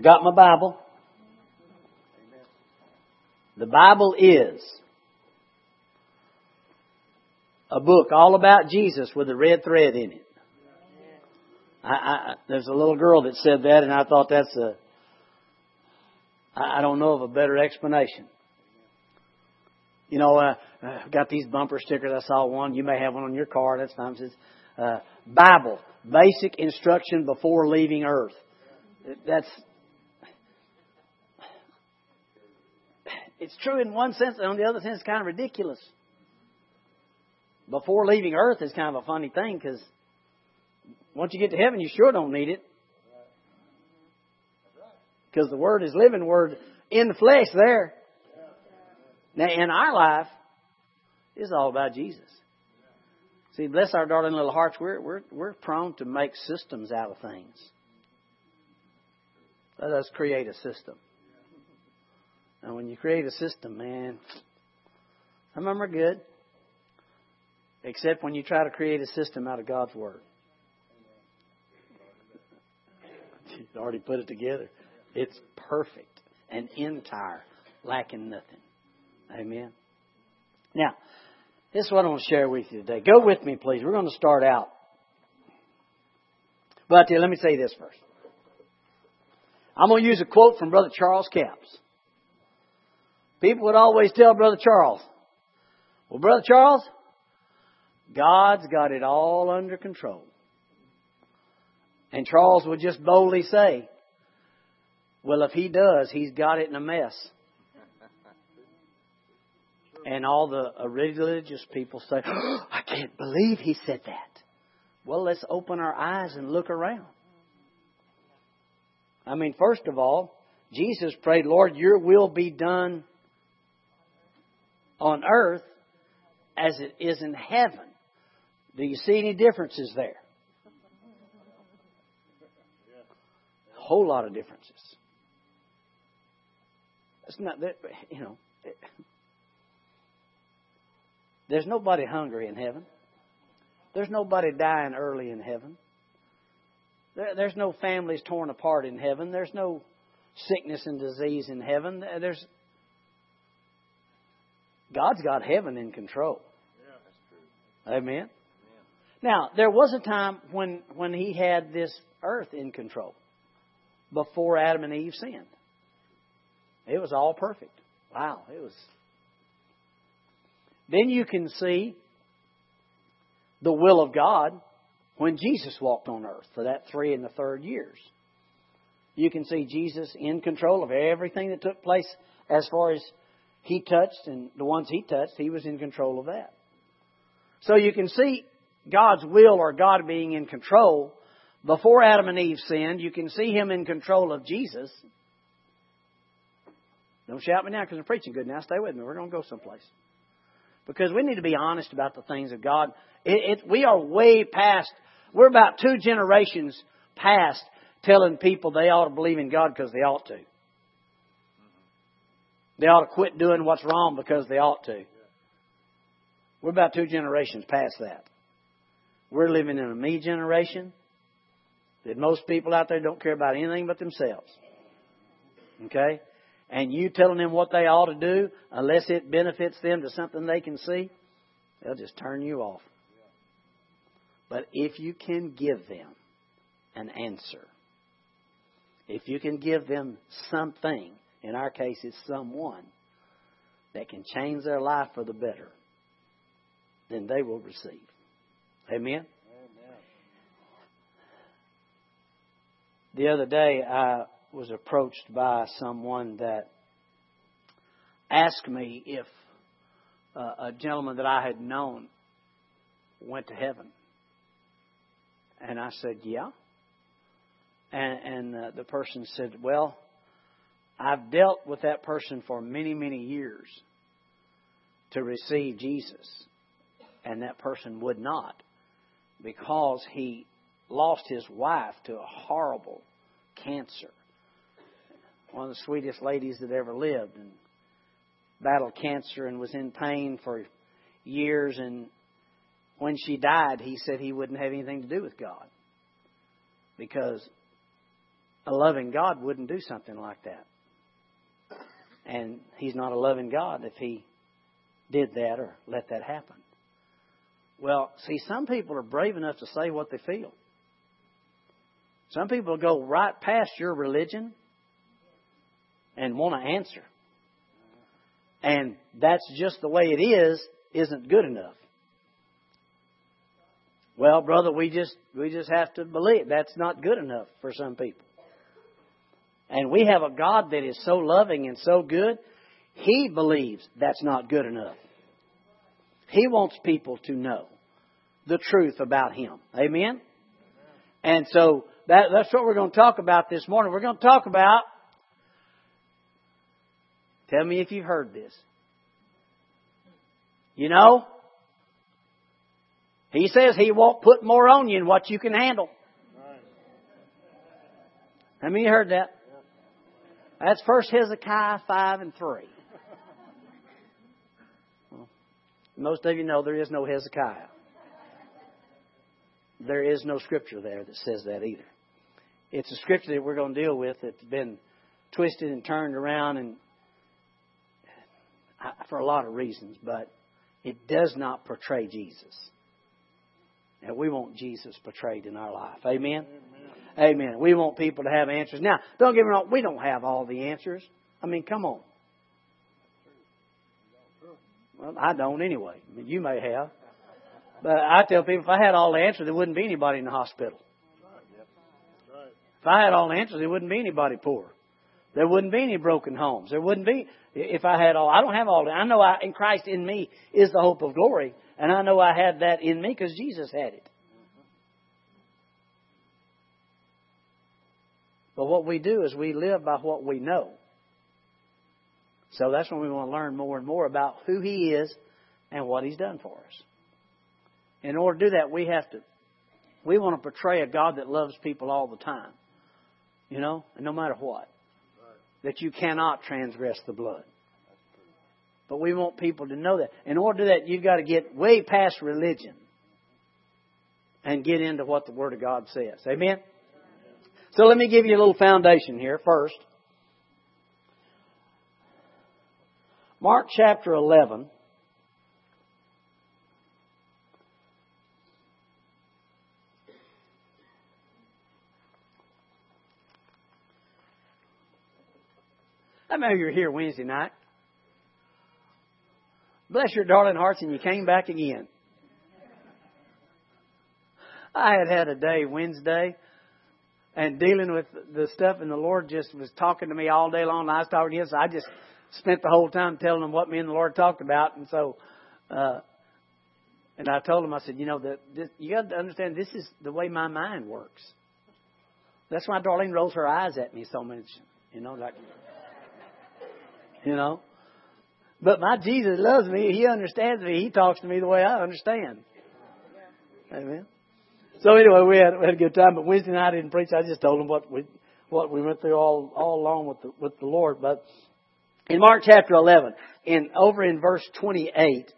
I got my Bible. The Bible is a book all about Jesus with a red thread in it. I, I, there's a little girl that said that, and I thought that's a. I, don't know of a better explanation. You know, uh, uh, got these bumper stickers. I saw one. You may have one on your car. That's fine. It says, uh, Bible, basic instruction before leaving Earth. That's it's true in one sense, and on the other sense, it's kind of ridiculous. Before leaving Earth is kind of a funny thing because once you get to heaven, you sure don't need it. Because the Word is living Word in the flesh there. Now, in our life, it's all about Jesus. See, bless our darling little hearts, we're, we're, we're prone to make systems out of things. Let us create a system. And when you create a system, man, some of them are good. Except when you try to create a system out of God's Word. You already put it together. It's perfect and entire, lacking nothing. Amen. Now, this is what I want to share with you today. Go with me, please. We're going to start out. But let me say this first. I'm going to use a quote from Brother Charles Capps. People would always tell Brother Charles, well, Brother Charles, God's got it all under control. And Charles would just boldly say, well, if he does, he's got it in a mess. And all the religious people say, oh, I can't believe he said that. Well, let's open our eyes and look around. I mean, first of all, Jesus prayed, Lord, your will be done on earth as it is in heaven. Do you see any differences there? A whole lot of differences. It's not that, you know. There's nobody hungry in heaven. There's nobody dying early in heaven. there's no families torn apart in heaven. There's no sickness and disease in heaven. There's God's got heaven in control. Yeah, Amen. Amen. Now, there was a time when when he had this earth in control before Adam and Eve sinned. It was all perfect. Wow, it was then you can see the will of God when Jesus walked on earth for that three and the third years. You can see Jesus in control of everything that took place as far as he touched and the ones he touched, he was in control of that. So you can see God's will or God being in control before Adam and Eve sinned. You can see him in control of Jesus. Don't shout me now because I'm preaching good now. Stay with me. We're going to go someplace. Because we need to be honest about the things of God. It, it, we are way past, we're about two generations past telling people they ought to believe in God because they ought to. They ought to quit doing what's wrong because they ought to. We're about two generations past that. We're living in a me generation that most people out there don't care about anything but themselves. Okay? And you telling them what they ought to do, unless it benefits them to something they can see, they'll just turn you off. But if you can give them an answer, if you can give them something in our case, it's someone that can change their life for the better, then they will receive. Amen? Amen. The other day, I was approached by someone that asked me if uh, a gentleman that I had known went to heaven. And I said, Yeah. And, and uh, the person said, Well, I've dealt with that person for many, many years to receive Jesus, and that person would not because he lost his wife to a horrible cancer. One of the sweetest ladies that ever lived, and battled cancer and was in pain for years. And when she died, he said he wouldn't have anything to do with God because a loving God wouldn't do something like that. And He's not a loving God if He did that or let that happen. Well, see, some people are brave enough to say what they feel. Some people go right past your religion and want to answer. And that's just the way it is, isn't good enough. Well, brother, we just we just have to believe that's not good enough for some people. And we have a God that is so loving and so good, He believes that's not good enough. He wants people to know the truth about Him. Amen? And so that, that's what we're going to talk about this morning. We're going to talk about, tell me if you've heard this. You know, He says He won't put more on you than what you can handle. How many heard that? That's First Hezekiah 5 and 3. Most of you know there is no Hezekiah. There is no scripture there that says that either. It's a scripture that we're going to deal with that's been twisted and turned around and for a lot of reasons, but it does not portray Jesus. And we want Jesus portrayed in our life. Amen? Amen. Amen. We want people to have answers. Now, don't get me wrong, we don't have all the answers. I mean, come on. Well, I don't anyway. I mean, you may have. But I tell people if I had all the answers, there wouldn't be anybody in the hospital. If I had all the answers, there wouldn't be anybody poor. There wouldn't be any broken homes. There wouldn't be if I had all. I don't have all. I know I, in Christ in me is the hope of glory, and I know I had that in me because Jesus had it. But what we do is we live by what we know. So that's when we want to learn more and more about who He is and what He's done for us. In order to do that, we have to, we want to portray a God that loves people all the time. You know, and no matter what. That you cannot transgress the blood. But we want people to know that. In order to do that, you've got to get way past religion and get into what the Word of God says. Amen? So let me give you a little foundation here first. Mark chapter 11. I know you're here Wednesday night. Bless your darling hearts, and you came back again. I had had a day Wednesday and dealing with the stuff, and the Lord just was talking to me all day long. And I was talking to him, so I just spent the whole time telling them what me and the Lord talked about. And so, uh, and I told him, I said, you know, that this, you got to understand this is the way my mind works. That's why Darlene rolls her eyes at me so much, you know, like, you know. But my Jesus loves me. He understands me. He talks to me the way I understand. Amen. So anyway, we had, we had a good time. But Wednesday night I didn't preach. I just told them what we what we went through all all along with the with the Lord. But in Mark chapter 11, in, over in verse 28,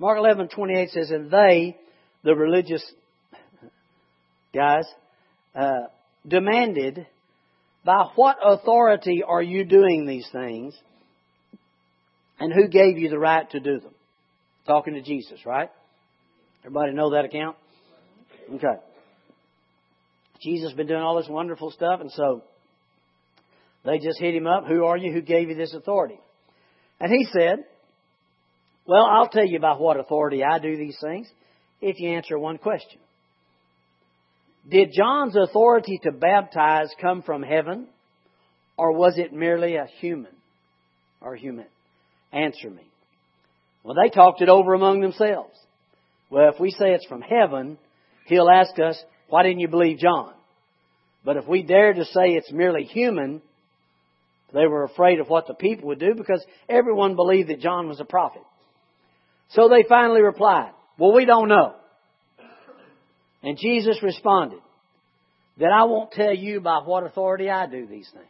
Mark 11, 28 says, And they, the religious guys, uh, demanded, By what authority are you doing these things? And who gave you the right to do them? Talking to Jesus, right? Everybody know that account? Okay. Jesus has been doing all this wonderful stuff, and so they just hit him up. Who are you? Who gave you this authority? And he said, Well, I'll tell you by what authority I do these things if you answer one question. Did John's authority to baptize come from heaven, or was it merely a human or human? Answer me. Well, they talked it over among themselves. Well, if we say it's from heaven, he'll ask us, why didn't you believe John? But if we dare to say it's merely human, they were afraid of what the people would do because everyone believed that John was a prophet. So they finally replied, well, we don't know. And Jesus responded, that I won't tell you by what authority I do these things.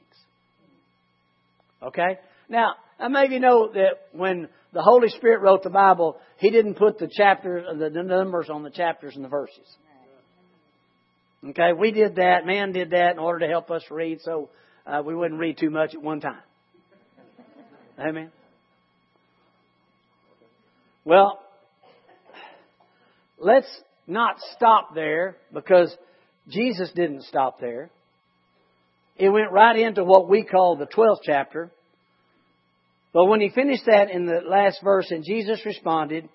Okay? Now, I maybe know that when the Holy Spirit wrote the Bible, He didn't put the chapters, the numbers on the chapters and the verses. Okay, we did that. Man did that in order to help us read, so uh, we wouldn't read too much at one time. Amen. Well, let's not stop there because Jesus didn't stop there. It went right into what we call the 12th chapter. But when he finished that in the last verse, and Jesus responded,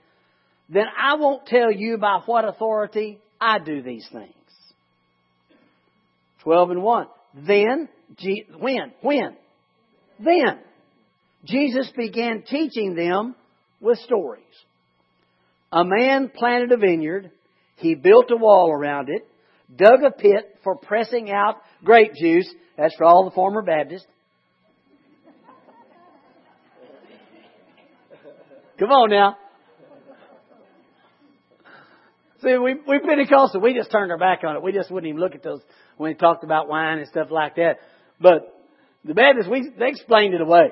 then I won't tell you by what authority I do these things. 12 and 1. Then, when? When? Then, Jesus began teaching them with stories. A man planted a vineyard. He built a wall around it, dug a pit for pressing out grape juice. That's for all the former Baptists. Come on now. See, we, we Pentecostal, we just turned our back on it. We just wouldn't even look at those when he talked about wine and stuff like that. But the Baptists, we, they explained it away.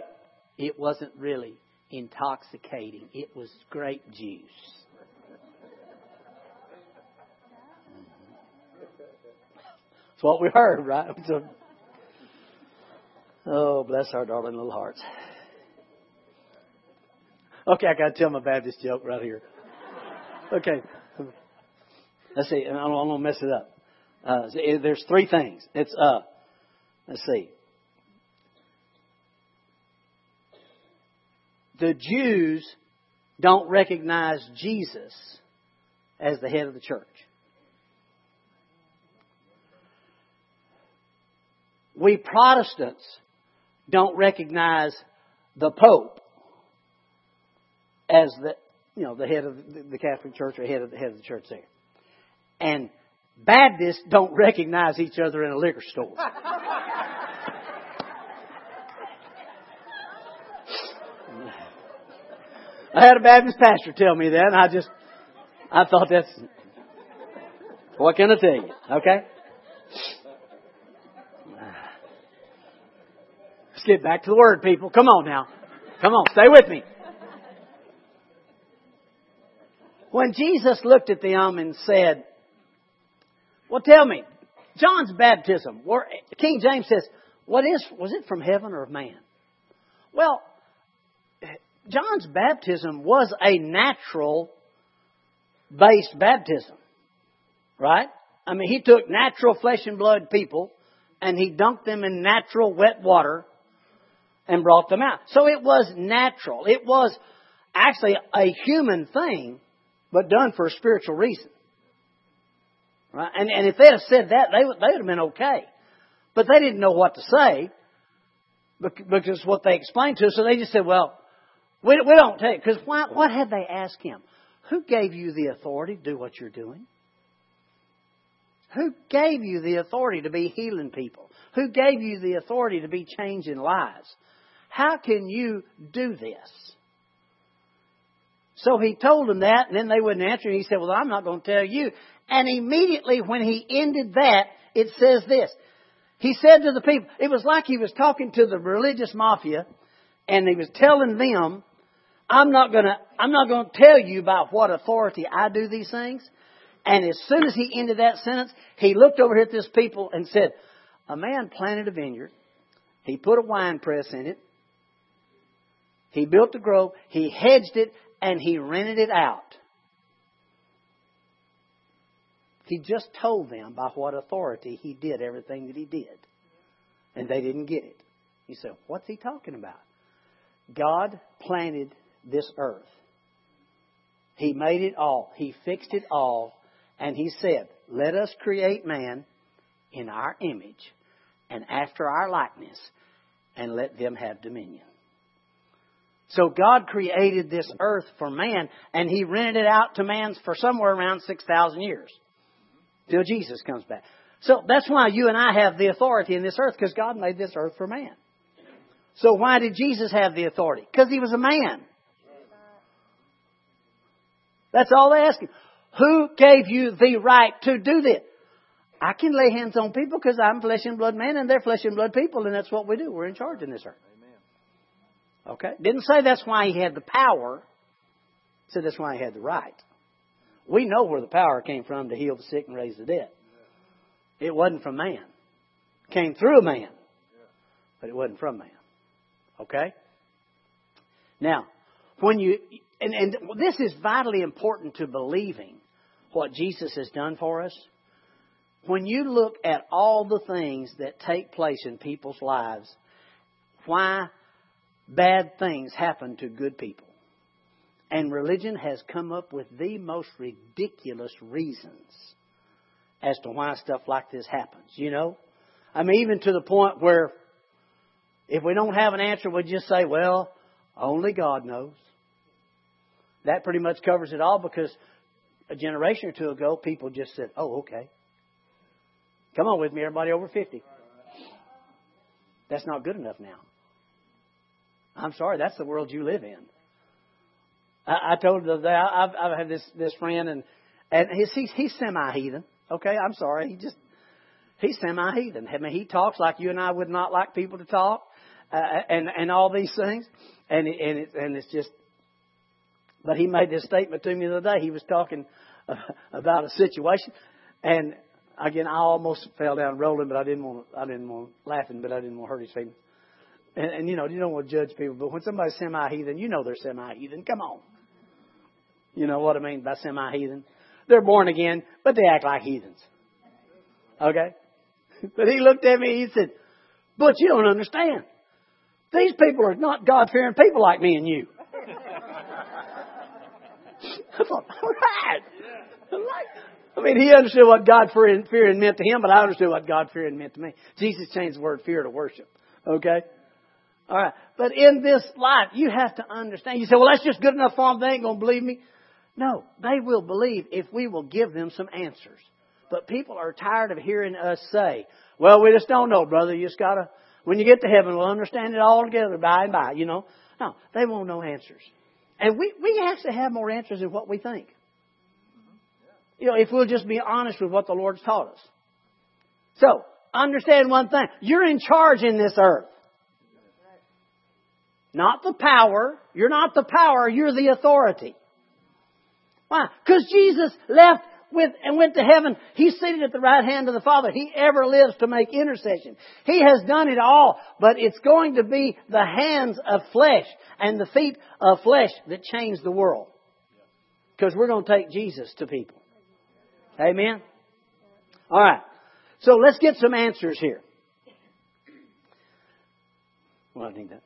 It wasn't really intoxicating. It was grape juice. That's what we heard, right? Oh, bless our darling little hearts. Okay, I got to tell my Baptist joke right here. Okay. Let's see. I don't, want to mess it up. Uh, there's three things. It's uh, let's see. The Jews don't recognize Jesus as the head of the church. We Protestants don't recognize the Pope as the you know the head of the Catholic Church or head of the head of the church there. And Baptists don't recognize each other in a liquor store. I had a Baptist pastor tell me that, and I just, I thought that's, what can I tell you? Okay? Let's get back to the Word, people. Come on now. Come on, stay with me. When Jesus looked at them and said, well, tell me, John's baptism, King James says, what is, was it from heaven or of man? Well, John's baptism was a natural based baptism. Right? I mean, he took natural flesh and blood people and he dunked them in natural wet water and brought them out. So it was natural. It was actually a human thing, but done for a spiritual reason. Right? And, and if they'd have said that, they would, they would have been okay. But they didn't know what to say because what they explained to us, so they just said, well, we, we don't take, because what had they asked him? Who gave you the authority to do what you're doing? Who gave you the authority to be healing people? Who gave you the authority to be changing lives? How can you do this? So he told them that, and then they wouldn't answer. And he said, Well, I'm not going to tell you. And immediately when he ended that, it says this. He said to the people, it was like he was talking to the religious mafia, and he was telling them, I'm not gonna, I'm not gonna tell you about what authority I do these things. And as soon as he ended that sentence, he looked over at this people and said, a man planted a vineyard. He put a wine press in it. He built the grove. He hedged it and he rented it out. He just told them by what authority he did everything that he did. And they didn't get it. You say, what's he talking about? God planted this earth. He made it all. He fixed it all. And he said, let us create man in our image and after our likeness and let them have dominion. So God created this earth for man, and He rented it out to man for somewhere around 6,000 years till Jesus comes back. So that's why you and I have the authority in this earth, because God made this earth for man. So why did Jesus have the authority? Because He was a man. That's all they ask him. Who gave you the right to do this? I can lay hands on people because I'm flesh and blood man and they're flesh and blood people, and that's what we do. We're in charge in this earth. Okay? Didn't say that's why he had the power. Said that's why he had the right. We know where the power came from to heal the sick and raise the dead. It wasn't from man. It came through a man. But it wasn't from man. Okay? Now, when you and, and this is vitally important to believing what Jesus has done for us. When you look at all the things that take place in people's lives, why bad things happen to good people. And religion has come up with the most ridiculous reasons as to why stuff like this happens, you know? I mean, even to the point where if we don't have an answer, we just say, well, only God knows. That pretty much covers it all because a generation or two ago, people just said, oh, okay. Come on with me, everybody over 50. That's not good enough now. I'm sorry, that's the world you live in. I, I told the other day, I've, I've had this, this friend, and, and he's, he's, he's semi heathen. Okay, I'm sorry. He just, he's semi heathen. I mean, he talks like you and I would not like people to talk, uh, and, and all these things. And, and, it, and it's just, but he made this statement to me the other day. He was talking uh, about a situation, and again, I almost fell down rolling, but I didn't want, I didn't want laughing, but I didn't want to hurt his feelings. And, and you know, you don't want to judge people, but when somebody's semi-heathen, you know they're semi-heathen. Come on. You know what I mean by semi-heathen? They're born again, but they act like heathens. Okay? But he looked at me he said, but you don't understand. These people are not God-fearing people like me and you. I thought, all right. I mean, he understood what God fearing meant to him, but I understood what God fearing meant to me. Jesus changed the word fear to worship. Okay? All right. But in this life, you have to understand. You say, well, that's just good enough for them. They ain't going to believe me. No, they will believe if we will give them some answers. But people are tired of hearing us say, well, we just don't know, brother. You just got to, when you get to heaven, we'll understand it all together by and by, you know. No, they won't know answers. And we, we actually have more answers than what we think. You know, if we'll just be honest with what the Lord's taught us. So, understand one thing. You're in charge in this earth. Not the power. You're not the power, you're the authority. Why? Because Jesus left with and went to heaven. He's seated at the right hand of the Father. He ever lives to make intercession. He has done it all, but it's going to be the hands of flesh and the feet of flesh that change the world. Because we're going to take Jesus to people. Amen? All right. So let's get some answers here. Well, I think that.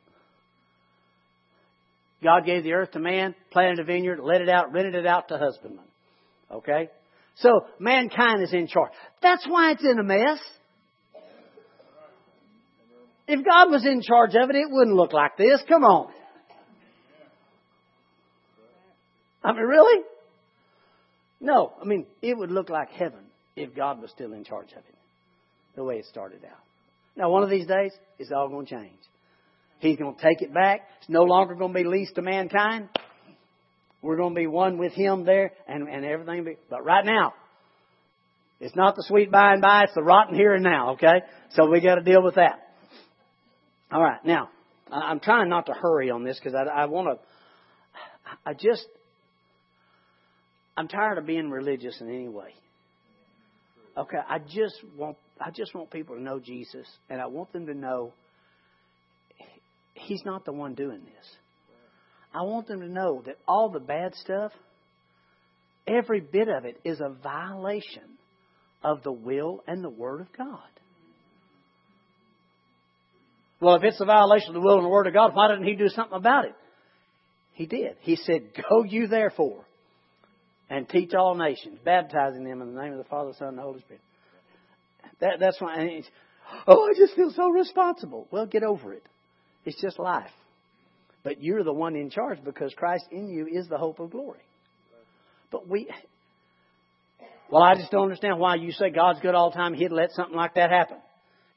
God gave the earth to man, planted a vineyard, let it out, rented it out to husbandmen. Okay? So mankind is in charge. That's why it's in a mess. If God was in charge of it, it wouldn't look like this. Come on. I mean, really? No. I mean, it would look like heaven if God was still in charge of it. The way it started out. Now, one of these days, it's all going to change. He's going to take it back. It's no longer going to be leased to mankind. We're going to be one with Him there and, and everything. Be, but right now, it's not the sweet by and by, it's the rotten here and now, okay? So we got to deal with that. All right, now, I'm trying not to hurry on this because I, I want to, I just, I'm tired of being religious in any way. Okay, I just want, I just want people to know Jesus and I want them to know He's not the one doing this. I want them to know that all the bad stuff, every bit of it is a violation of the will and the Word of God. Well, if it's a violation of the will and the Word of God, why didn't He do something about it? He did. He said, Go you therefore and teach all nations, baptizing them in the name of the Father, Son, and the Holy Spirit. That, that's why. Oh, I just feel so responsible. Well, get over it. It's just life. But you're the one in charge because Christ in you is the hope of glory. But we, well, I just don't understand why you say God's good all the time. He'd let something like that happen.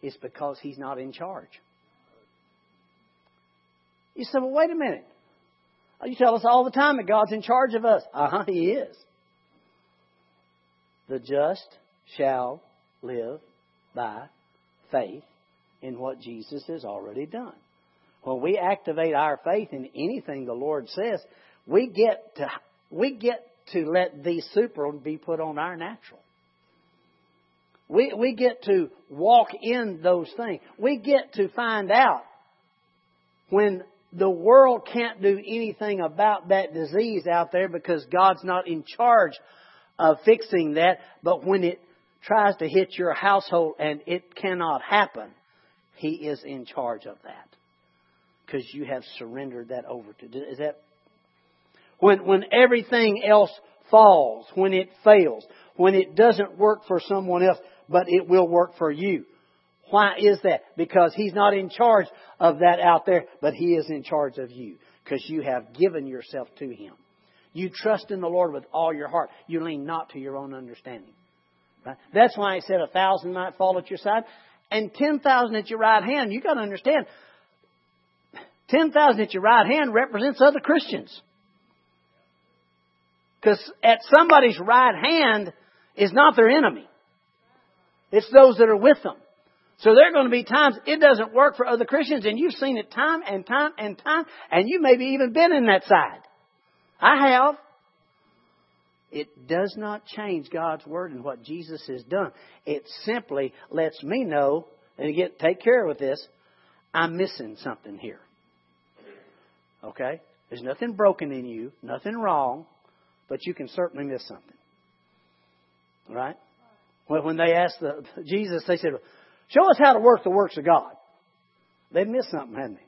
It's because He's not in charge. You say, well, wait a minute. You tell us all the time that God's in charge of us. Uh huh, He is. The just shall live by faith in what Jesus has already done. When we activate our faith in anything the Lord says, we get to we get to let the super be put on our natural. We we get to walk in those things. We get to find out when the world can't do anything about that disease out there because God's not in charge of fixing that, but when it tries to hit your household and it cannot happen, He is in charge of that because you have surrendered that over to. Is that when when everything else falls, when it fails, when it doesn't work for someone else, but it will work for you? Why is that? Because He's not in charge of that out there, but He is in charge of you because you have given yourself to Him. You trust in the Lord with all your heart. You lean not to your own understanding. Right? That's why He said a thousand might fall at your side and ten thousand at your right hand. You got to understand. Ten thousand at your right hand represents other Christians. Because at somebody's right hand is not their enemy. It's those that are with them. So there are going to be times it doesn't work for other Christians, and you've seen it time and time and time, and you maybe even been in that side. I have. It does not change God's word and what Jesus has done. It simply lets me know, and get take care with this, I'm missing something here. Okay? There's nothing broken in you, nothing wrong, but you can certainly miss something. Right? Well, when they asked the, Jesus, they said, Show us how to work the works of God. They'd missed something, hadn't they?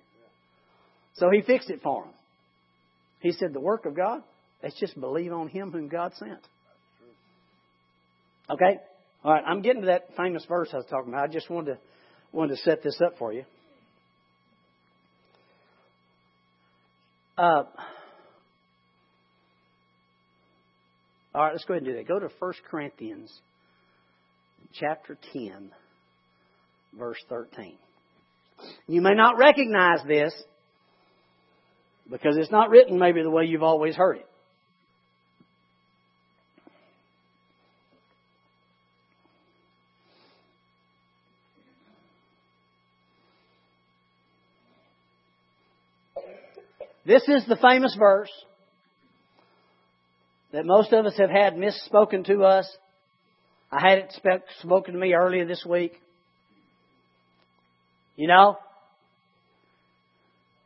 So he fixed it for them. He said, The work of God, let's just believe on him whom God sent. Okay? All right, I'm getting to that famous verse I was talking about. I just wanted to, wanted to set this up for you. Uh, all right, let's go ahead and do that. Go to 1 Corinthians chapter 10 verse 13. You may not recognize this because it's not written maybe the way you've always heard it. This is the famous verse that most of us have had misspoken to us. I had it spoken to me earlier this week. You know?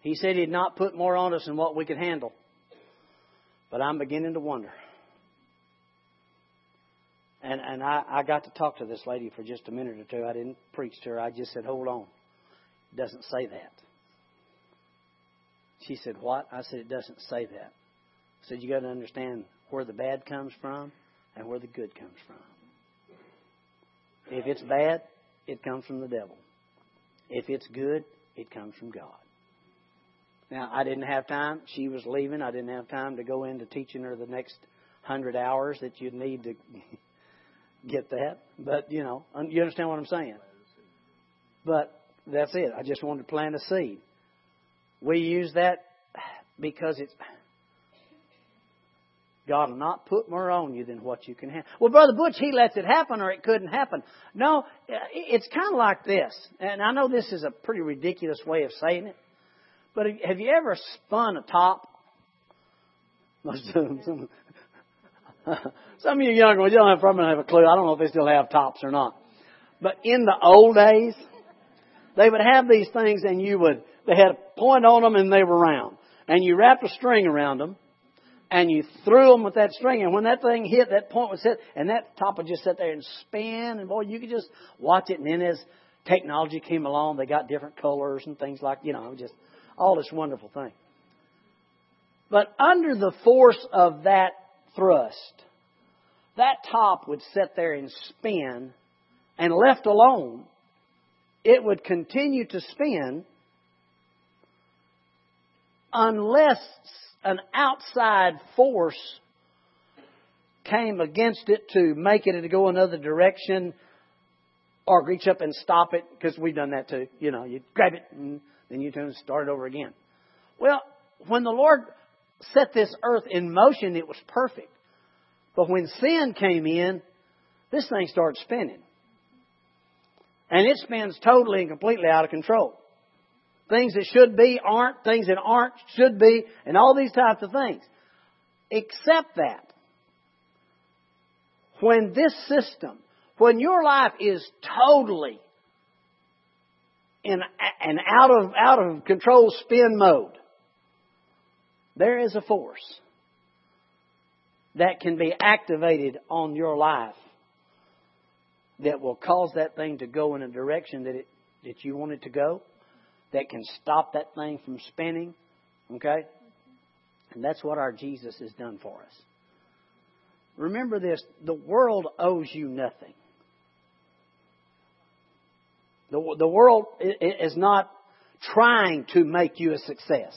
He said he'd not put more on us than what we could handle. But I'm beginning to wonder. And and I, I got to talk to this lady for just a minute or two. I didn't preach to her. I just said, Hold on. It doesn't say that. She said, What? I said, It doesn't say that. I said, You got to understand where the bad comes from and where the good comes from. If it's bad, it comes from the devil. If it's good, it comes from God. Now, I didn't have time. She was leaving. I didn't have time to go into teaching her the next hundred hours that you'd need to get that. But, you know, you understand what I'm saying? But that's it. I just wanted to plant a seed. We use that because it's God will not put more on you than what you can handle. Well, Brother Butch, he lets it happen or it couldn't happen. No, it's kind of like this. And I know this is a pretty ridiculous way of saying it. But have you ever spun a top? some, of you younger ones, you don't have, probably don't have a clue. I don't know if they still have tops or not. But in the old days, they would have these things and you would, they had a point on them and they were round. And you wrapped a string around them and you threw them with that string, and when that thing hit, that point was hit, and that top would just sit there and spin, and boy, you could just watch it. And then as technology came along, they got different colors and things like, you know, just all this wonderful thing. But under the force of that thrust, that top would sit there and spin, and left alone, it would continue to spin unless an outside force came against it to make it to go another direction or reach up and stop it, because we've done that too. You know, you grab it and then you turn and start over again. Well, when the Lord set this earth in motion, it was perfect. But when sin came in, this thing started spinning. And it spins totally and completely out of control. Things that should be aren't, things that aren't should be, and all these types of things. Except that, when this system, when your life is totally in an out of, out of control spin mode, there is a force that can be activated on your life that will cause that thing to go in a direction that it that you want it to go, that can stop that thing from spinning. Okay? And that's what our Jesus has done for us. Remember this the world owes you nothing. The, the world is not trying to make you a success.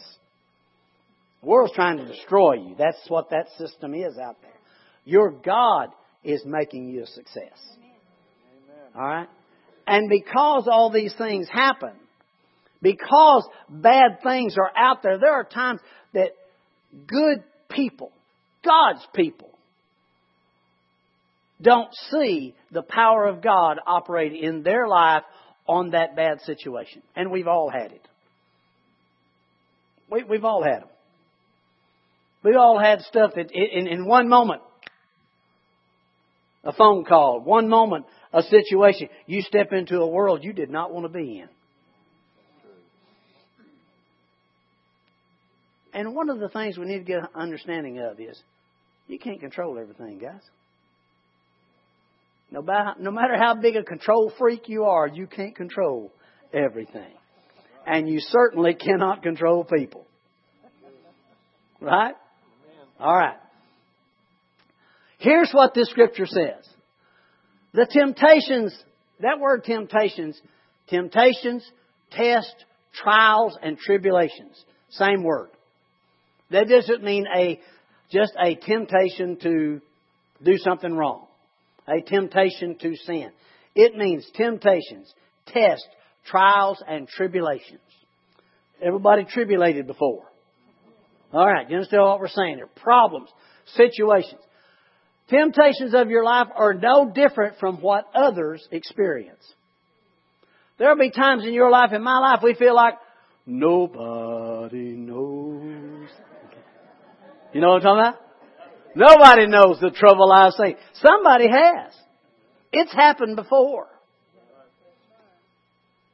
The world's trying to destroy you. That's what that system is out there. Your God is making you a success. Amen. All right? And because all these things happen, because bad things are out there, there are times that good people, God's people, don't see the power of God operate in their life on that bad situation. And we've all had it. We, have all had them. We've all had stuff that in, in one moment, a phone call, one moment, a situation, you step into a world you did not want to be in. And one of the things we need to get an understanding of is you can't control everything, guys. No matter, how big a control freak you are, you can't control everything. And you certainly cannot control people. Right? All right. Here's what this scripture says. The temptations, that word temptations, temptations, test, trials, and tribulations. Same word. That doesn't mean a, just a temptation to do something wrong. A temptation to sin. It means temptations, tests, trials, and tribulations. Everybody tribulated before. All right, you understand what we're saying here? Problems, situations. Temptations of your life are no different from what others experience. There'll be times in your life, in my life, we feel like nobody knows. You know what I'm talking about? Nobody knows the trouble I've seen. Somebody has. It's happened before.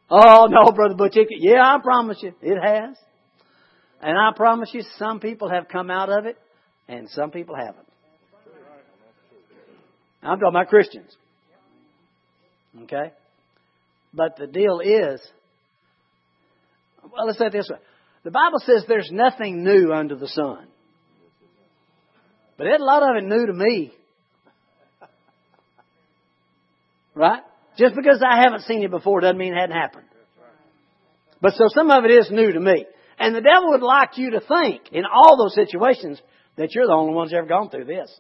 Oh no, Brother Butch. Yeah, I promise you, it has. And I promise you, some people have come out of it, and some people haven't. I'm talking about Christians. Okay? But the deal is, well, let's say it this way. The Bible says there's nothing new under the sun. But a lot of it new to me. Right? Just because I haven't seen it before doesn't mean it hadn't happened. But so some of it is new to me. And the devil would like you to think in all those situations that you're the only ones ever gone through this.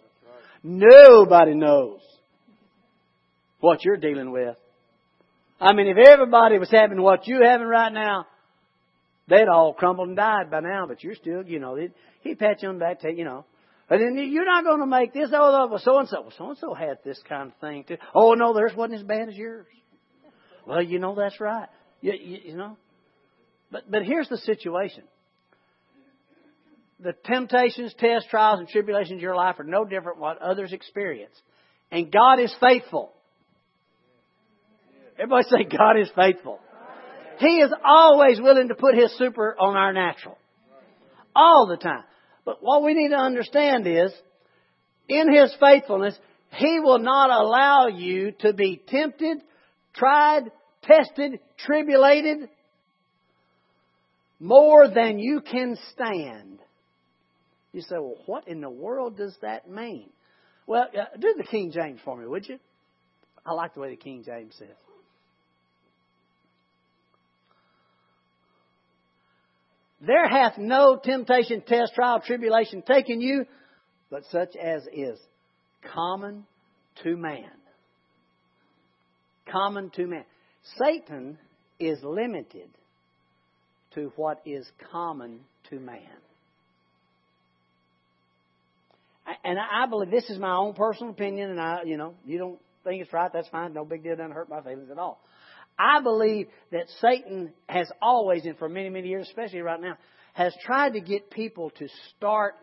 Nobody knows what you're dealing with. I mean, if everybody was having what you're having right now, they'd all crumbled and died by now, but you're still, you know, he'd pat you on the back, tell you know. And then you're not going to make this, oh, well, so and so. Well, so and so had this kind of thing too. Oh, no, theirs wasn't as bad as yours. Well, you know, that's right. You, you, you know. But, but here's the situation the temptations, tests, trials, and tribulations of your life are no different what others experience. And God is faithful. Everybody say God is faithful. He is always willing to put His super on our natural. All the time. But what we need to understand is, in His faithfulness, He will not allow you to be tempted, tried, tested, tribulated more than you can stand. You say, well, what in the world does that mean? Well, uh, do the King James for me, would you? I like the way the King James says. There hath no temptation, test, trial, tribulation taken you, but such as is common to man. Common to man. Satan is limited to what is common to man. And I believe this is my own personal opinion, and I, you know, you don't think it's right, that's fine, no big deal, doesn't hurt my feelings at all. I believe that Satan has always, and for many, many years, especially right now, has tried to get people to start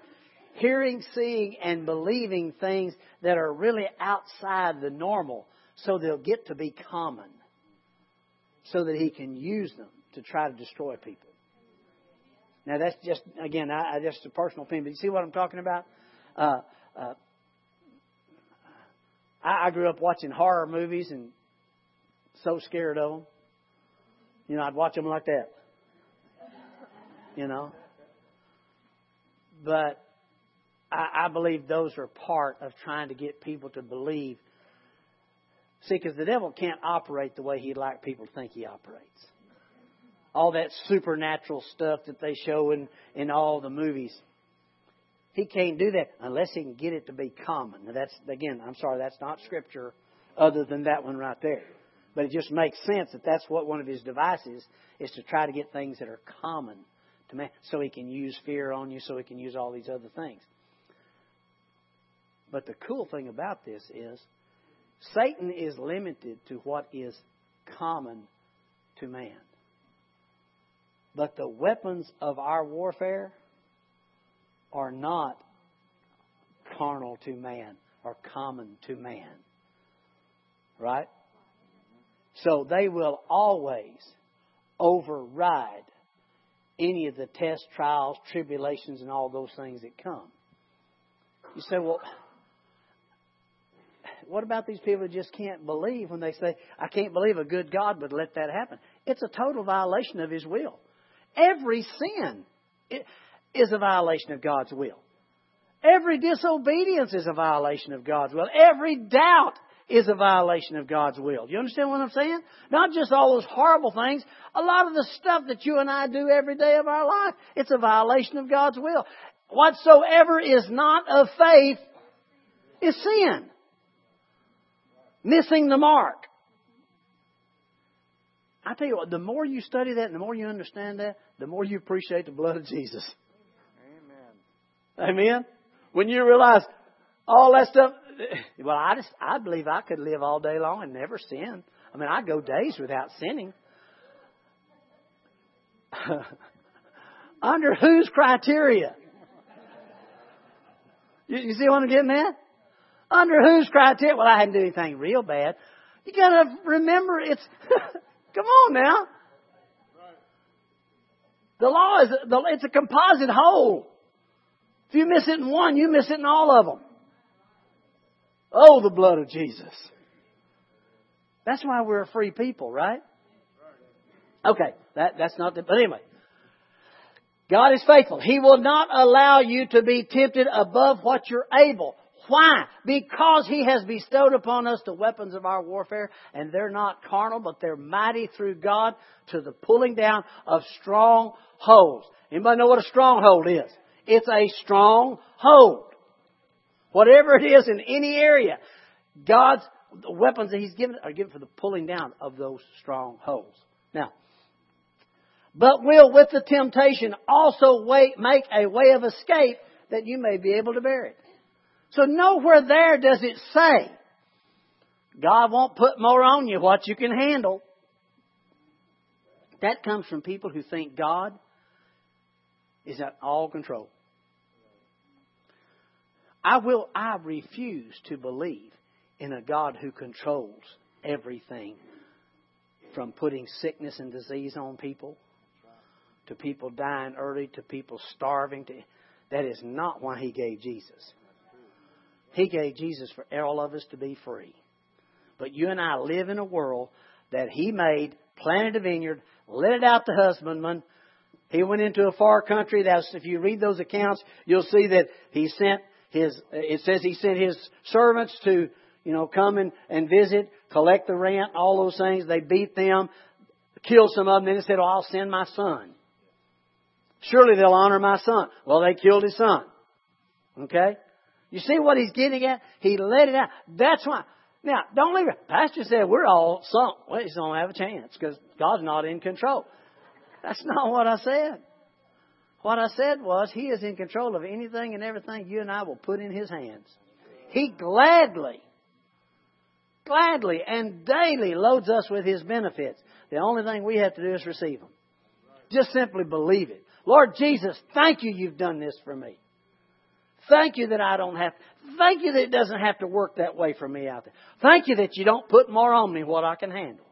hearing, seeing, and believing things that are really outside the normal so they'll get to be common so that he can use them to try to destroy people. Now that's just again, I, I just a personal opinion, but you see what I'm talking about? Uh, uh, I, I grew up watching horror movies and so scared of them. You know, I'd watch them like that. You know, but I, I believe those are part of trying to get people to believe. See, because the devil can't operate the way he'd like people to think he operates all that supernatural stuff that they show in, in all the movies. He can't do that unless he can get it to be common. Now that's again, I'm sorry, that's not scripture other than that one right there. But it just makes sense that that's what one of his devices is to try to get things that are common to man, so he can use fear on you, so he can use all these other things. But the cool thing about this is Satan is limited to what is common to man. But the weapons of our warfare are not carnal to man or common to man. Right? So they will always override any of the tests, trials, tribulations, and all those things that come. You say, well, what about these people who just can't believe when they say, I can't believe a good God would let that happen? It's a total violation of His will. Every sin is a violation of God's will. Every disobedience is a violation of God's will. Every doubt is a violation of God's will. Do you understand what I'm saying? Not just all those horrible things. A lot of the stuff that you and I do every day of our life, it's a violation of God's will. Whatsoever is not of faith is sin. Missing the mark. I tell you what, the more you study that and the more you understand that, the more you appreciate the blood of Jesus. Amen. Amen. When you realize all that stuff, well, I just I believe I could live all day long and never sin. I mean, I go days without sinning. Under whose criteria? You, you see what I'm getting at? Under whose criteria? Well, I hadn't done anything real bad. You gotta remember it's Come on now. The law is the, it's a composite whole. If you miss it in one, you miss it in all of them. Oh, the blood of Jesus. That's why we're a free people, right? Okay, that, that's not the, but anyway. God is faithful. He will not allow you to be tempted above what you're able. Why? Because He has bestowed upon us the weapons of our warfare, and they're not carnal, but they're mighty through God to the pulling down of strongholds. Anybody know what a stronghold is? It's a stronghold. Whatever it is in any area, God's weapons that He's given are given for the pulling down of those strongholds. Now, but will with the temptation also wait, make a way of escape that you may be able to bear it. So nowhere there does it say, God won't put more on you what you can handle. That comes from people who think God is at all control. I will, I refuse to believe in a God who controls everything from putting sickness and disease on people to people dying early to people starving to that is not why he gave Jesus. He gave Jesus for all of us to be free. But you and I live in a world that He made, planted a vineyard, let it out to husbandmen. He went into a far country. That's if you read those accounts, you'll see that He sent His. It says He sent His servants to, you know, come and, and visit, collect the rent, all those things. They beat them, killed some of them. Then He said, "Oh, I'll send my son. Surely they'll honor my son." Well, they killed His son. Okay. You see what he's getting at? He let it out. That's why. Now, don't leave it. Pastor said we're all sunk. Well, he's don't have a chance because God's not in control. That's not what I said. What I said was He is in control of anything and everything you and I will put in His hands. He gladly gladly and daily loads us with His benefits. The only thing we have to do is receive them. Just simply believe it. Lord Jesus, thank you you've done this for me. Thank you that I don't have, thank you that it doesn't have to work that way for me out there. Thank you that you don't put more on me what I can handle.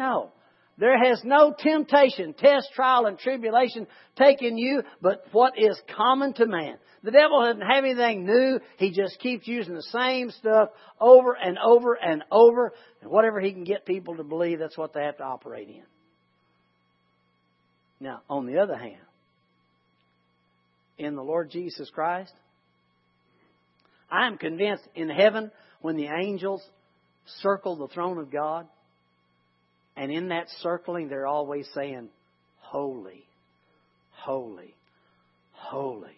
No. There has no temptation, test, trial, and tribulation taken you, but what is common to man. The devil doesn't have anything new. He just keeps using the same stuff over and over and over. And whatever he can get people to believe, that's what they have to operate in. Now, on the other hand, in the Lord Jesus Christ, I am convinced in heaven when the angels circle the throne of God, and in that circling, they're always saying, Holy, holy, holy.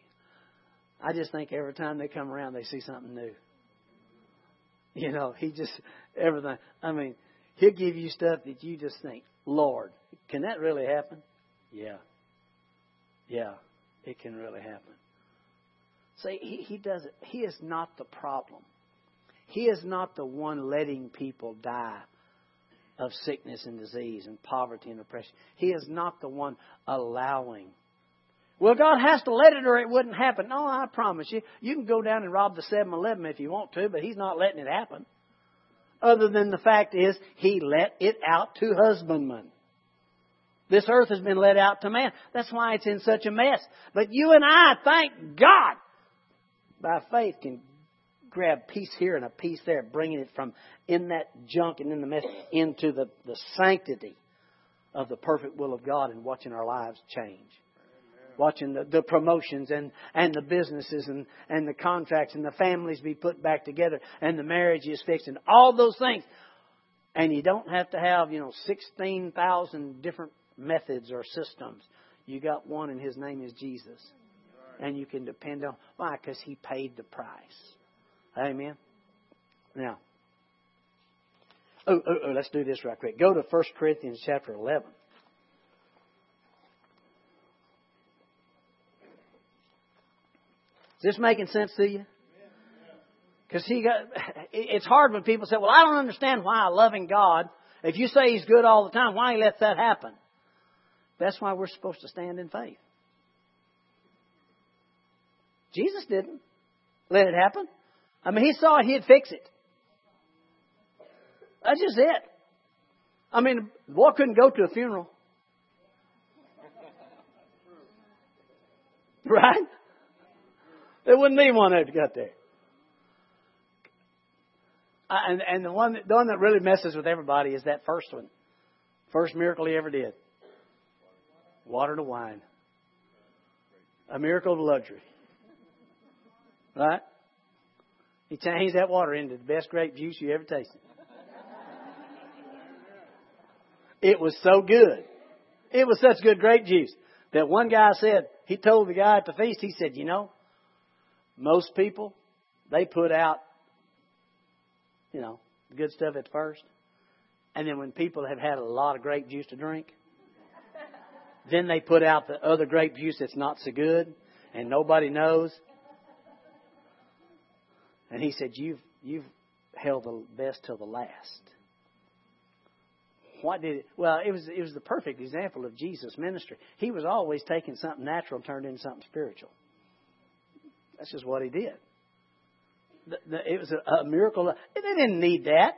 I just think every time they come around, they see something new. You know, he just, everything. I mean, he'll give you stuff that you just think, Lord, can that really happen? Yeah. Yeah, it can really happen. See, he, he does it. He is not the problem. He is not the one letting people die of sickness and disease and poverty and oppression. He is not the one allowing. Well, God has to let it or it wouldn't happen. No, I promise you. You can go down and rob the 7 Eleven if you want to, but He's not letting it happen. Other than the fact is, He let it out to husbandmen. This earth has been let out to man. That's why it's in such a mess. But you and I, thank God, by faith can grab piece here and a piece there, bringing it from in that junk and in the mess into the, the sanctity of the perfect will of God and watching our lives change. Watching the, the promotions and, and the businesses and, and the contracts and the families be put back together and the marriage is fixed and all those things. And you don't have to have, you know, 16,000 different methods or systems. You got one and his name is Jesus. And you can depend on why? Because he paid the price. Amen. Now, oh, oh, oh, let's do this right quick. Go to 1 Corinthians chapter 11. Is this making sense to you? Because he got, it's hard when people say, "Well, I don't understand why a loving God, if you say He's good all the time, why He lets that happen?" That's why we're supposed to stand in faith. Jesus didn't let it happen. I mean, he saw he'd fix it. That's just it. I mean, the boy couldn't go to a funeral. Right? There wouldn't be one he got there. And and the one the one that really messes with everybody is that first one, first miracle he ever did. Water to wine. A miracle of luxury. Right? He changed that water into the best grape juice you ever tasted. It was so good. It was such good grape juice that one guy said, he told the guy at the feast, he said, you know, most people, they put out, you know, good stuff at first. And then when people have had a lot of grape juice to drink, then they put out the other grape juice that's not so good and nobody knows. And he said, You've you've held the best till the last. What did it well, it was it was the perfect example of Jesus' ministry. He was always taking something natural and turned into something spiritual. That's just what he did. The, the, it was a, a miracle. They didn't need that.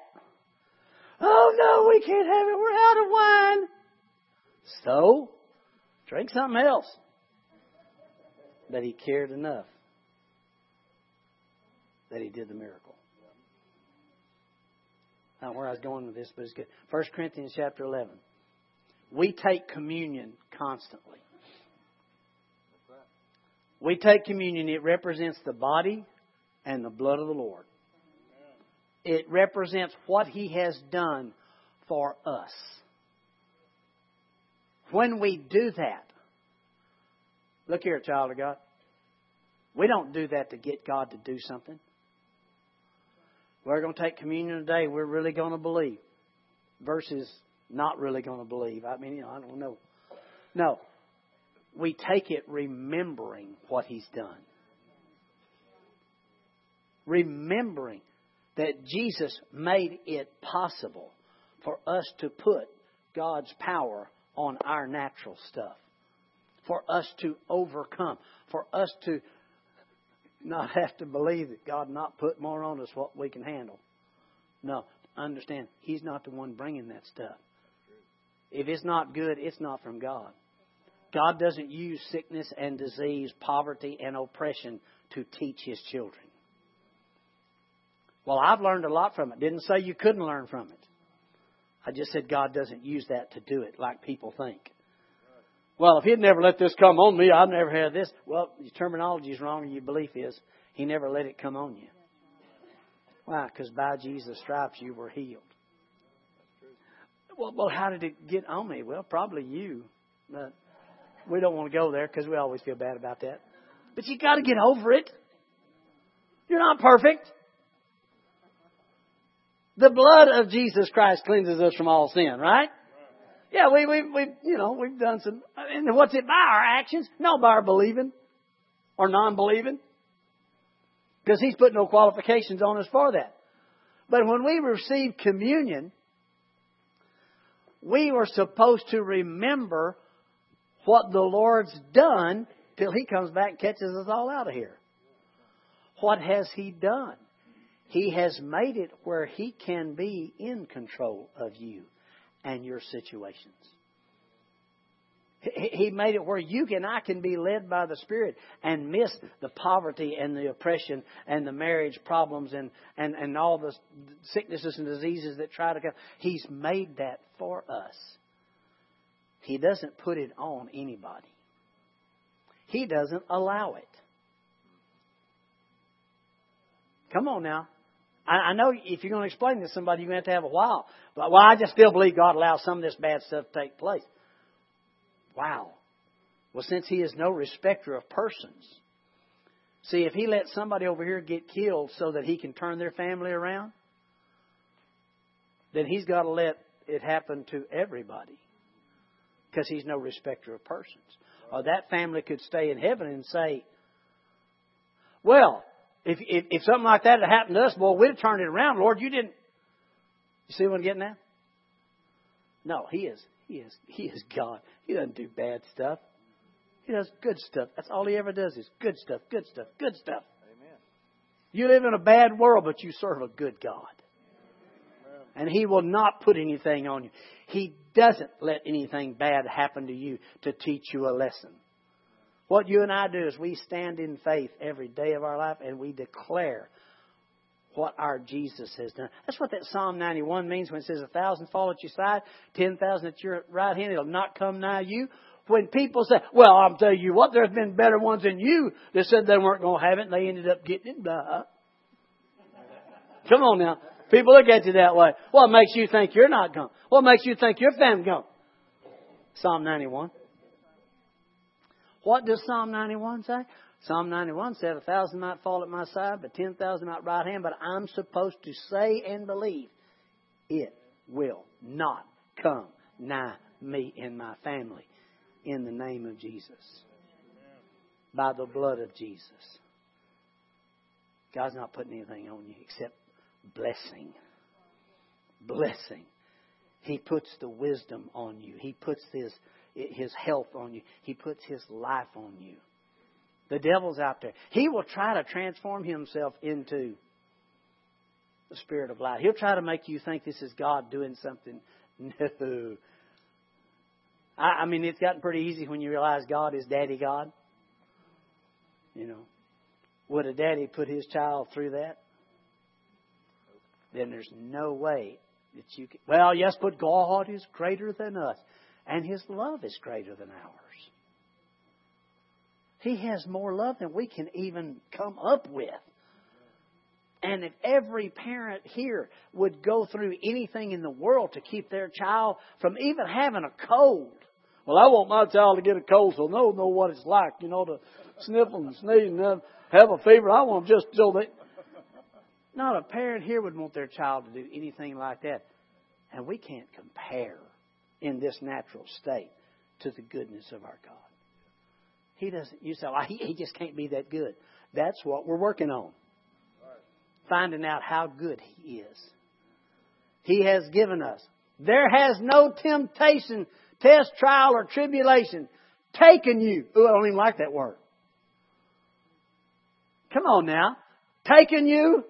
Oh no, we can't have it. We're out of wine. So Drink something else. But he cared enough that he did the miracle. I don't know where I was going with this, but it's good. 1 Corinthians chapter 11. We take communion constantly. We take communion, it represents the body and the blood of the Lord. It represents what He has done for us. When we do that, look here, child of God. We don't do that to get God to do something. We're going to take communion today. We're really going to believe versus not really going to believe. I mean, you know, I don't know. No. We take it remembering what He's done. Remembering. that Jesus made it possible for us to put God's power on our natural stuff, for us to overcome, for us to not have to believe that God not put more on us what we can handle. No, understand, He's not the one bringing that stuff. If it's not good, it's not from God. God doesn't use sickness and disease, poverty and oppression to teach His children. Well, I've learned a lot from it. Didn't say you couldn't learn from it. I just said God doesn't use that to do it like people think. Well, if He'd never let this come on me, I've never had this. Well, your terminology is wrong, and your belief is He never let it come on you. Why? Because by Jesus' stripes you were healed. Well, well, how did it get on me? Well, probably you. But we don't want to go there because we always feel bad about that. But you got to get over it. You're not perfect. The blood of Jesus Christ cleanses us from all sin, right? Yeah, we, we, we, you know, we've done some, and what's it by our actions? No, by our believing or non-believing. Because He's put no qualifications on us for that. But when we receive communion, we were supposed to remember what the Lord's done till He comes back and catches us all out of here. What has He done? He has made it where He can be in control of you and your situations. He made it where you and I can be led by the Spirit and miss the poverty and the oppression and the marriage problems and, and, and all the sicknesses and diseases that try to come. He's made that for us. He doesn't put it on anybody. He doesn't allow it. Come on now. I, I know if you're going to explain this to somebody, you're going to have to have a while. But well, I just still believe God allows some of this bad stuff to take place. Wow. Well, since He is no respecter of persons, see, if He lets somebody over here get killed so that He can turn their family around, then He's got to let it happen to everybody because He's no respecter of persons. Or that family could stay in heaven and say, well, if, if, if something like that had happened to us, boy, we'd have turned it around. Lord, you didn't. You see what I'm getting at? No, He is. He is. He is God. He doesn't do bad stuff. He does good stuff. That's all He ever does is good stuff, good stuff, good stuff. Amen. You live in a bad world, but you serve a good God. And He will not put anything on you. He doesn't let anything bad happen to you to teach you a lesson. What you and I do is we stand in faith every day of our life and we declare what our Jesus has done. That's what that Psalm 91 means when it says, A thousand fall at your side, ten thousand at your right hand, it'll not come nigh you. When people say, Well, I'll tell you what, there's been better ones than you that said they weren't going to have it and they ended up getting it. Blah. Come on now. People look at you that way. What makes you think you're not going? What makes you think your family going? Psalm 91. What does Psalm 91 say? Psalm 91 said, A thousand might fall at my side, but ten thousand at my right hand, but I'm supposed to say and believe it will not come nigh me and my family in the name of Jesus. By the blood of Jesus. God's not putting anything on you except blessing. Blessing. He puts the wisdom on you. He puts His his health on you. He puts his life on you. The devil's out there. He will try to transform himself into the spirit of light. He'll try to make you think this is God doing something. No. I, I mean, it's gotten pretty easy when you realize God is Daddy God. You know, would a daddy put his child through that? Then there's no way that you can. Well, yes, but God is greater than us and His love is greater than ours. He has more love than we can even come up with. And if every parent here would go through anything in the world to keep their child from even having a cold, well, I want my child to get a cold so they'll know what it's like, you know, to sniffle and sneeze and have a fever. I want them just so they. Not a parent here would want their child to do anything like that. And we can't compare in this natural state to the goodness of our God. He doesn't, you say, well, he, just can't be that good. That's what we're working on. finding out how good He is. He has given us. There has no temptation, test, trial, or tribulation taken you. Ooh, I don't even like that word. Come on now. Taken you?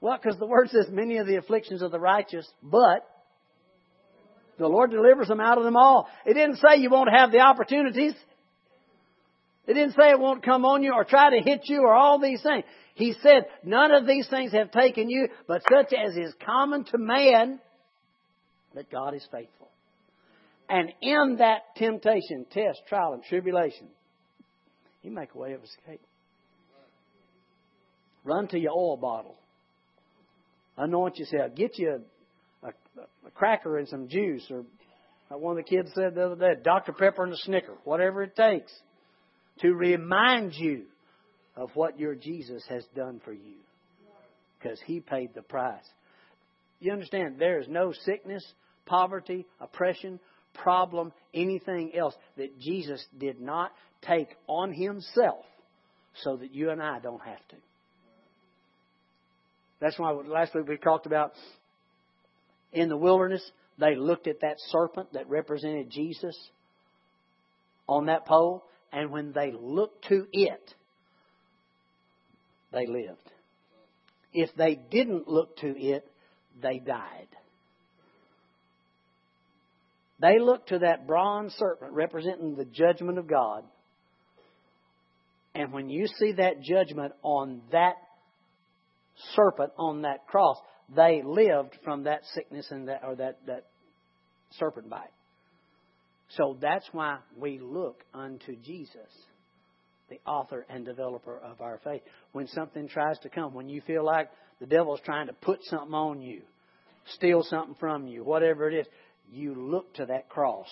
Well, because the word says many of the afflictions of the righteous, but the Lord delivers them out of them all. It didn't say you won't have the opportunities. It didn't say it won't come on you or try to hit you or all these things. He said, none of these things have taken you, but such as is common to man, that God is faithful. And in that temptation, test, trial, and tribulation, He make a way of escape. Run to your oil bottle. Anoint yourself. Get you a, a, cracker and some juice, or like one of the kids said the other day, Dr. Pepper and a Snicker, whatever it takes to remind you of what your Jesus has done for you. Because he paid the price. You understand, there is no sickness, poverty, oppression, problem, anything else that Jesus did not take on himself so that you and I don't have to. That's why last week we talked about in the wilderness, they looked at that serpent that represented Jesus on that pole, and when they looked to it, they lived. If they didn't look to it, they died. They looked to that bronze serpent representing the judgment of God. And when you see that judgment on that serpent on that cross, they lived from that sickness and that or that, that serpent bite. So that's why we look unto Jesus, the author and developer of our faith. When something tries to come, when you feel like the devil's trying to put something on you, steal something from you, whatever it is, you look to that cross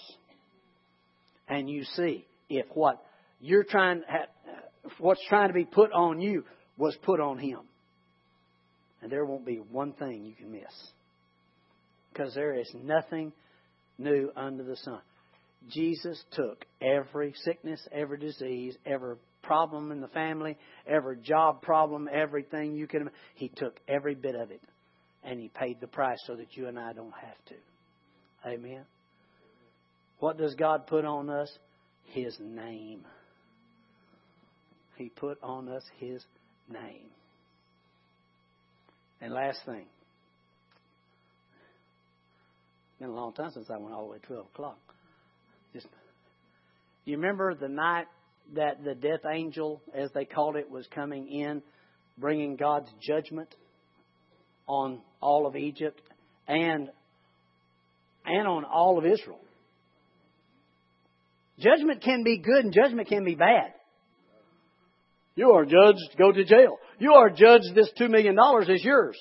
and you see if what you're trying, what's trying to be put on you was put on him. And there won't be one thing you can miss. Because there is nothing new under the sun. Jesus took every sickness, every disease, every problem in the family, every job problem, everything you can. He took every bit of it, and he paid the price so that you and I don't have to. Amen. What does God put on us? His name. He put on us His name. And last thing. Been a long time since I went all the way to 12 o'clock. Just, you remember the night that the death angel, as they called it, was coming in, bringing God's judgment on all of Egypt and and on all of Israel. Judgment can be good and judgment can be bad. You are judged, go to jail. You are judged, this $2 million is yours.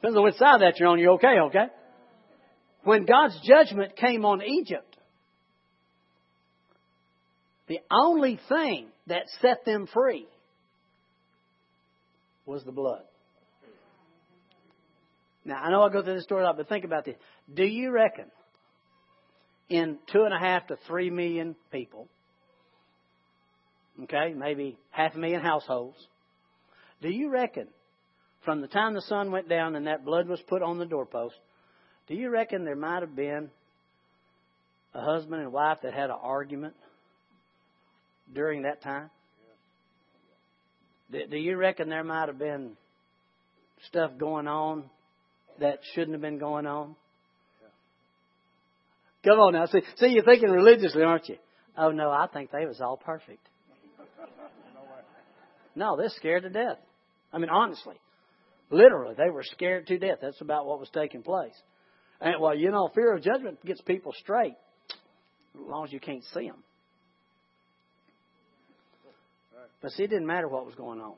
Depends on which side that you're on, you're okay, okay? When God's judgment came on Egypt, the only thing that set them free was the blood. Now, I know I go through this story a lot, but think about this. Do you reckon in two and a half to three million people, okay, maybe half a million households, do you reckon from the time the sun went down and that blood was put on the doorpost, do you reckon there might have been a husband and wife that had an argument during that time? Do you reckon there might have been stuff going on that shouldn't have been going on? Come on now. See, see, you're thinking religiously, aren't you? Oh no, I think they was all perfect. No, they're scared to death. I mean, honestly, literally, they were scared to death. That's about what was taking place. And well, you know, fear of judgment gets people straight, as long as you can't see them. But see, it didn't matter what was going on.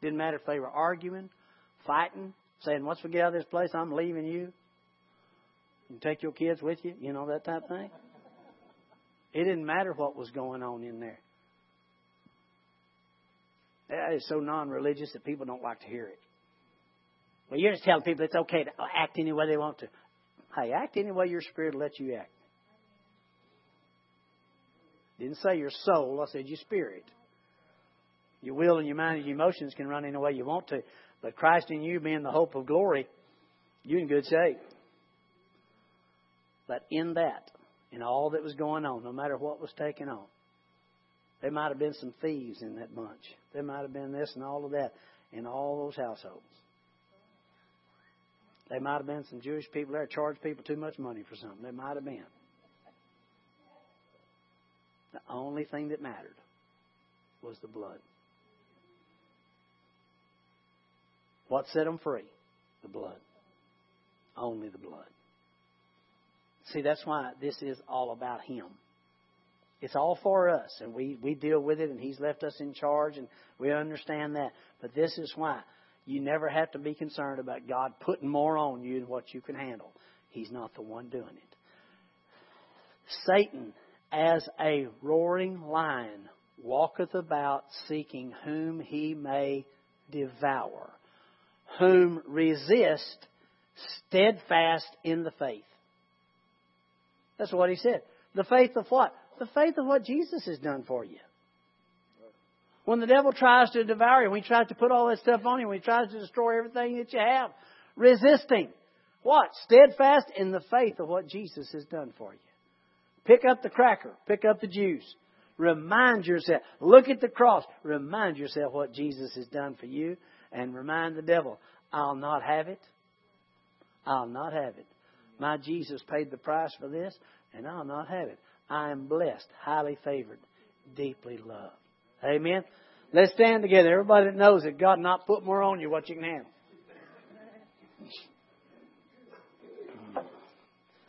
It didn't matter if they were arguing, fighting, saying, once we get out of this place, I'm leaving you. You take your kids with you, you know, that type of thing. It didn't matter what was going on in there. That is so non religious that people don't like to hear it. Well, you're just telling people it's okay to act any way they want to. Hey, act any way your spirit lets you act. Didn't say your soul, I said your spirit. Your will and your mind and your emotions can run any way you want to. But Christ in you being the hope of glory, you're in good shape. But in that, in all that was going on, no matter what was taken on, there might have been some thieves in that bunch. There might have been this and all of that in all those households. There might have been some Jewish people there charged people too much money for something. There might have been. The only thing that mattered was the blood. What set them free? The blood. Only the blood. See, that's why this is all about Him. It's all for us, and we, we deal with it, and He's left us in charge, and we understand that. But this is why you never have to be concerned about God putting more on you than what you can handle. He's not the one doing it. Satan, as a roaring lion, walketh about seeking whom he may devour whom resist steadfast in the faith. That's what he said. The faith of what? The faith of what Jesus has done for you. When the devil tries to devour you, when he tries to put all that stuff on you, when he tries to destroy everything that you have, resisting. What? Steadfast in the faith of what Jesus has done for you. Pick up the cracker. Pick up the juice. Remind yourself. Look at the cross. Remind yourself what Jesus has done for you and remind the devil, I'll not have it. I'll not have it. My Jesus paid the price for this, and I'll not have it. I am blessed, highly favored, deeply loved. Amen. Let's stand together. Everybody that knows that God not put more on you what you can handle.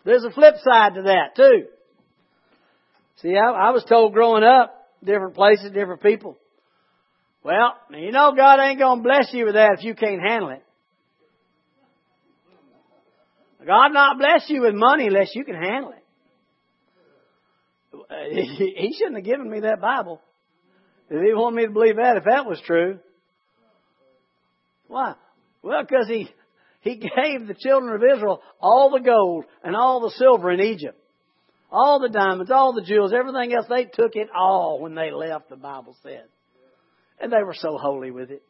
There's a flip side to that too. See, I, I was told growing up, different places, different people, well, you know God ain't to bless you with that if you can't handle it. God not bless you with money unless you can handle it. He shouldn't have given me that Bible. If he wanted me to believe that, if that was true. Why? Well, because he, he gave the children of Israel all the gold and all the silver in Egypt. All the diamonds, all the jewels, everything else. They took it all when they left, the Bible said. And they were so holy with it.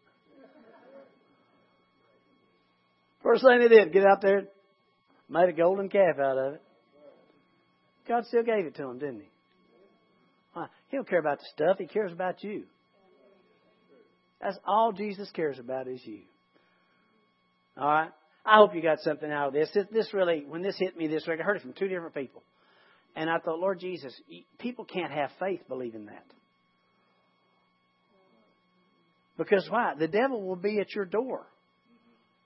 First thing they did, get out there, made a golden calf out of it. God still gave it to them, didn't he? He don't care about the stuff. He cares about you. That's all Jesus cares about is you. All right? I hope you got something out of this. This really, when this hit me this week, I heard it from two different people. And I thought, Lord Jesus, people can't have faith believing that. Because why? The devil will be at your door,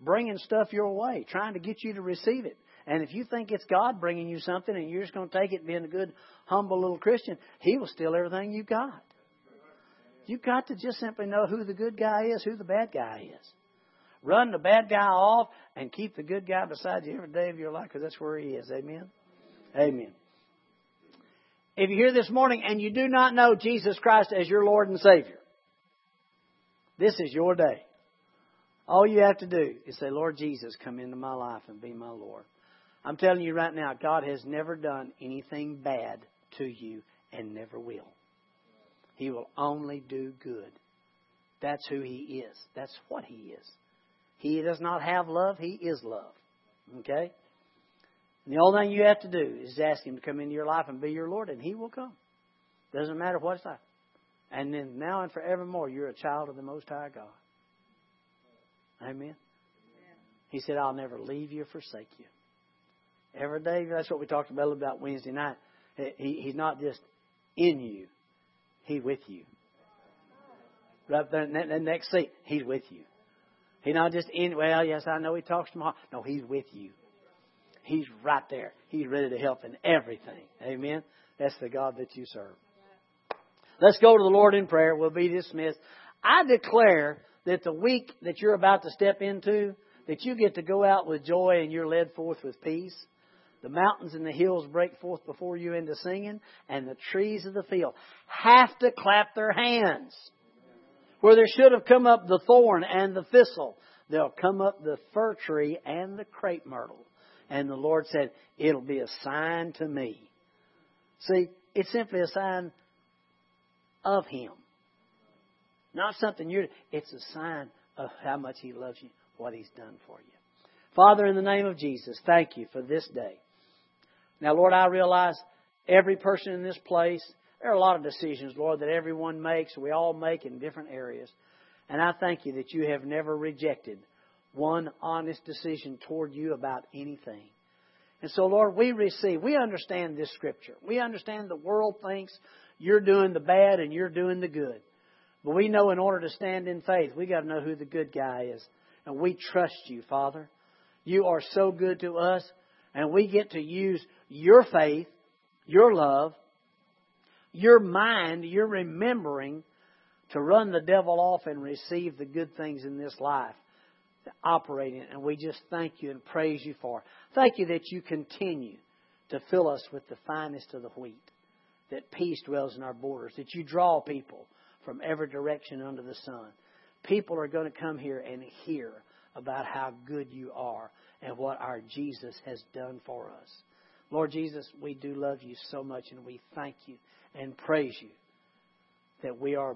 bringing stuff your way, trying to get you to receive it. And if you think it's God bringing you something and you're just going to take it being a good, humble little Christian, he will steal everything you got. You've got to just simply know who the good guy is, who the bad guy is. Run the bad guy off and keep the good guy beside you every day of your life because that's where he is. Amen? Amen. If you're here this morning and you do not know Jesus Christ as your Lord and Savior, this is your day. All you have to do is say, Lord Jesus, come into my life and be my Lord. I'm telling you right now, God has never done anything bad to you and never will. He will only do good. That's who He is. That's what He is. He does not have love, He is love. Okay? And the only thing you have to do is ask Him to come into your life and be your Lord, and He will come. Doesn't matter what it's like. And then now and forevermore, you're a child of the Most High God. Amen. He said, I'll never leave you or forsake you. Every day, that's what we talked about about Wednesday night. He, he's not just in you, He's with you. Right there in that, next seat, He's with you. He's not just in, well, yes, I know He talks to my. No, He's with you. He's right there. He's ready to help in everything. Amen. That's the God that you serve. Let's go to the Lord in prayer. We'll be dismissed. I declare that the week that you're about to step into, that you get to go out with joy and you're led forth with peace. The mountains and the hills break forth before you into singing, and the trees of the field have to clap their hands. Where there should have come up the thorn and the thistle, there'll come up the fir tree and the crepe myrtle. And the Lord said, It'll be a sign to me. See, it's simply a sign of Him. Not something you're, it's a sign of how much He loves you, what He's done for you. Father, in the name of Jesus, thank you for this day. Now, Lord, I realize every person in this place, there are a lot of decisions, Lord, that everyone makes, we all make in different areas. And I thank you that you have never rejected one honest decision toward you about anything. And so, Lord, we receive, we understand this scripture. We understand the world thinks you're doing the bad and you're doing the good. But we know in order to stand in faith, we got to know who the good guy is. And we trust you, Father. You are so good to us, and we get to use your faith, your love, your mind, your remembering to run the devil off and receive the good things in this life operating. And we just thank you and praise you for. Thank you that you continue to fill us with the finest of the wheat, that peace dwells in our borders, that you draw people from every direction under the sun. People are going to come here and hear about how good you are and what our Jesus has done for us. Lord Jesus, we do love you so much and we thank you and praise you that we are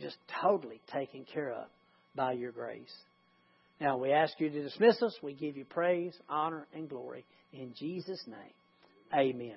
just totally taken care of by your grace. Now we ask you to dismiss us. We give you praise, honor, and glory in Jesus' name. Amen.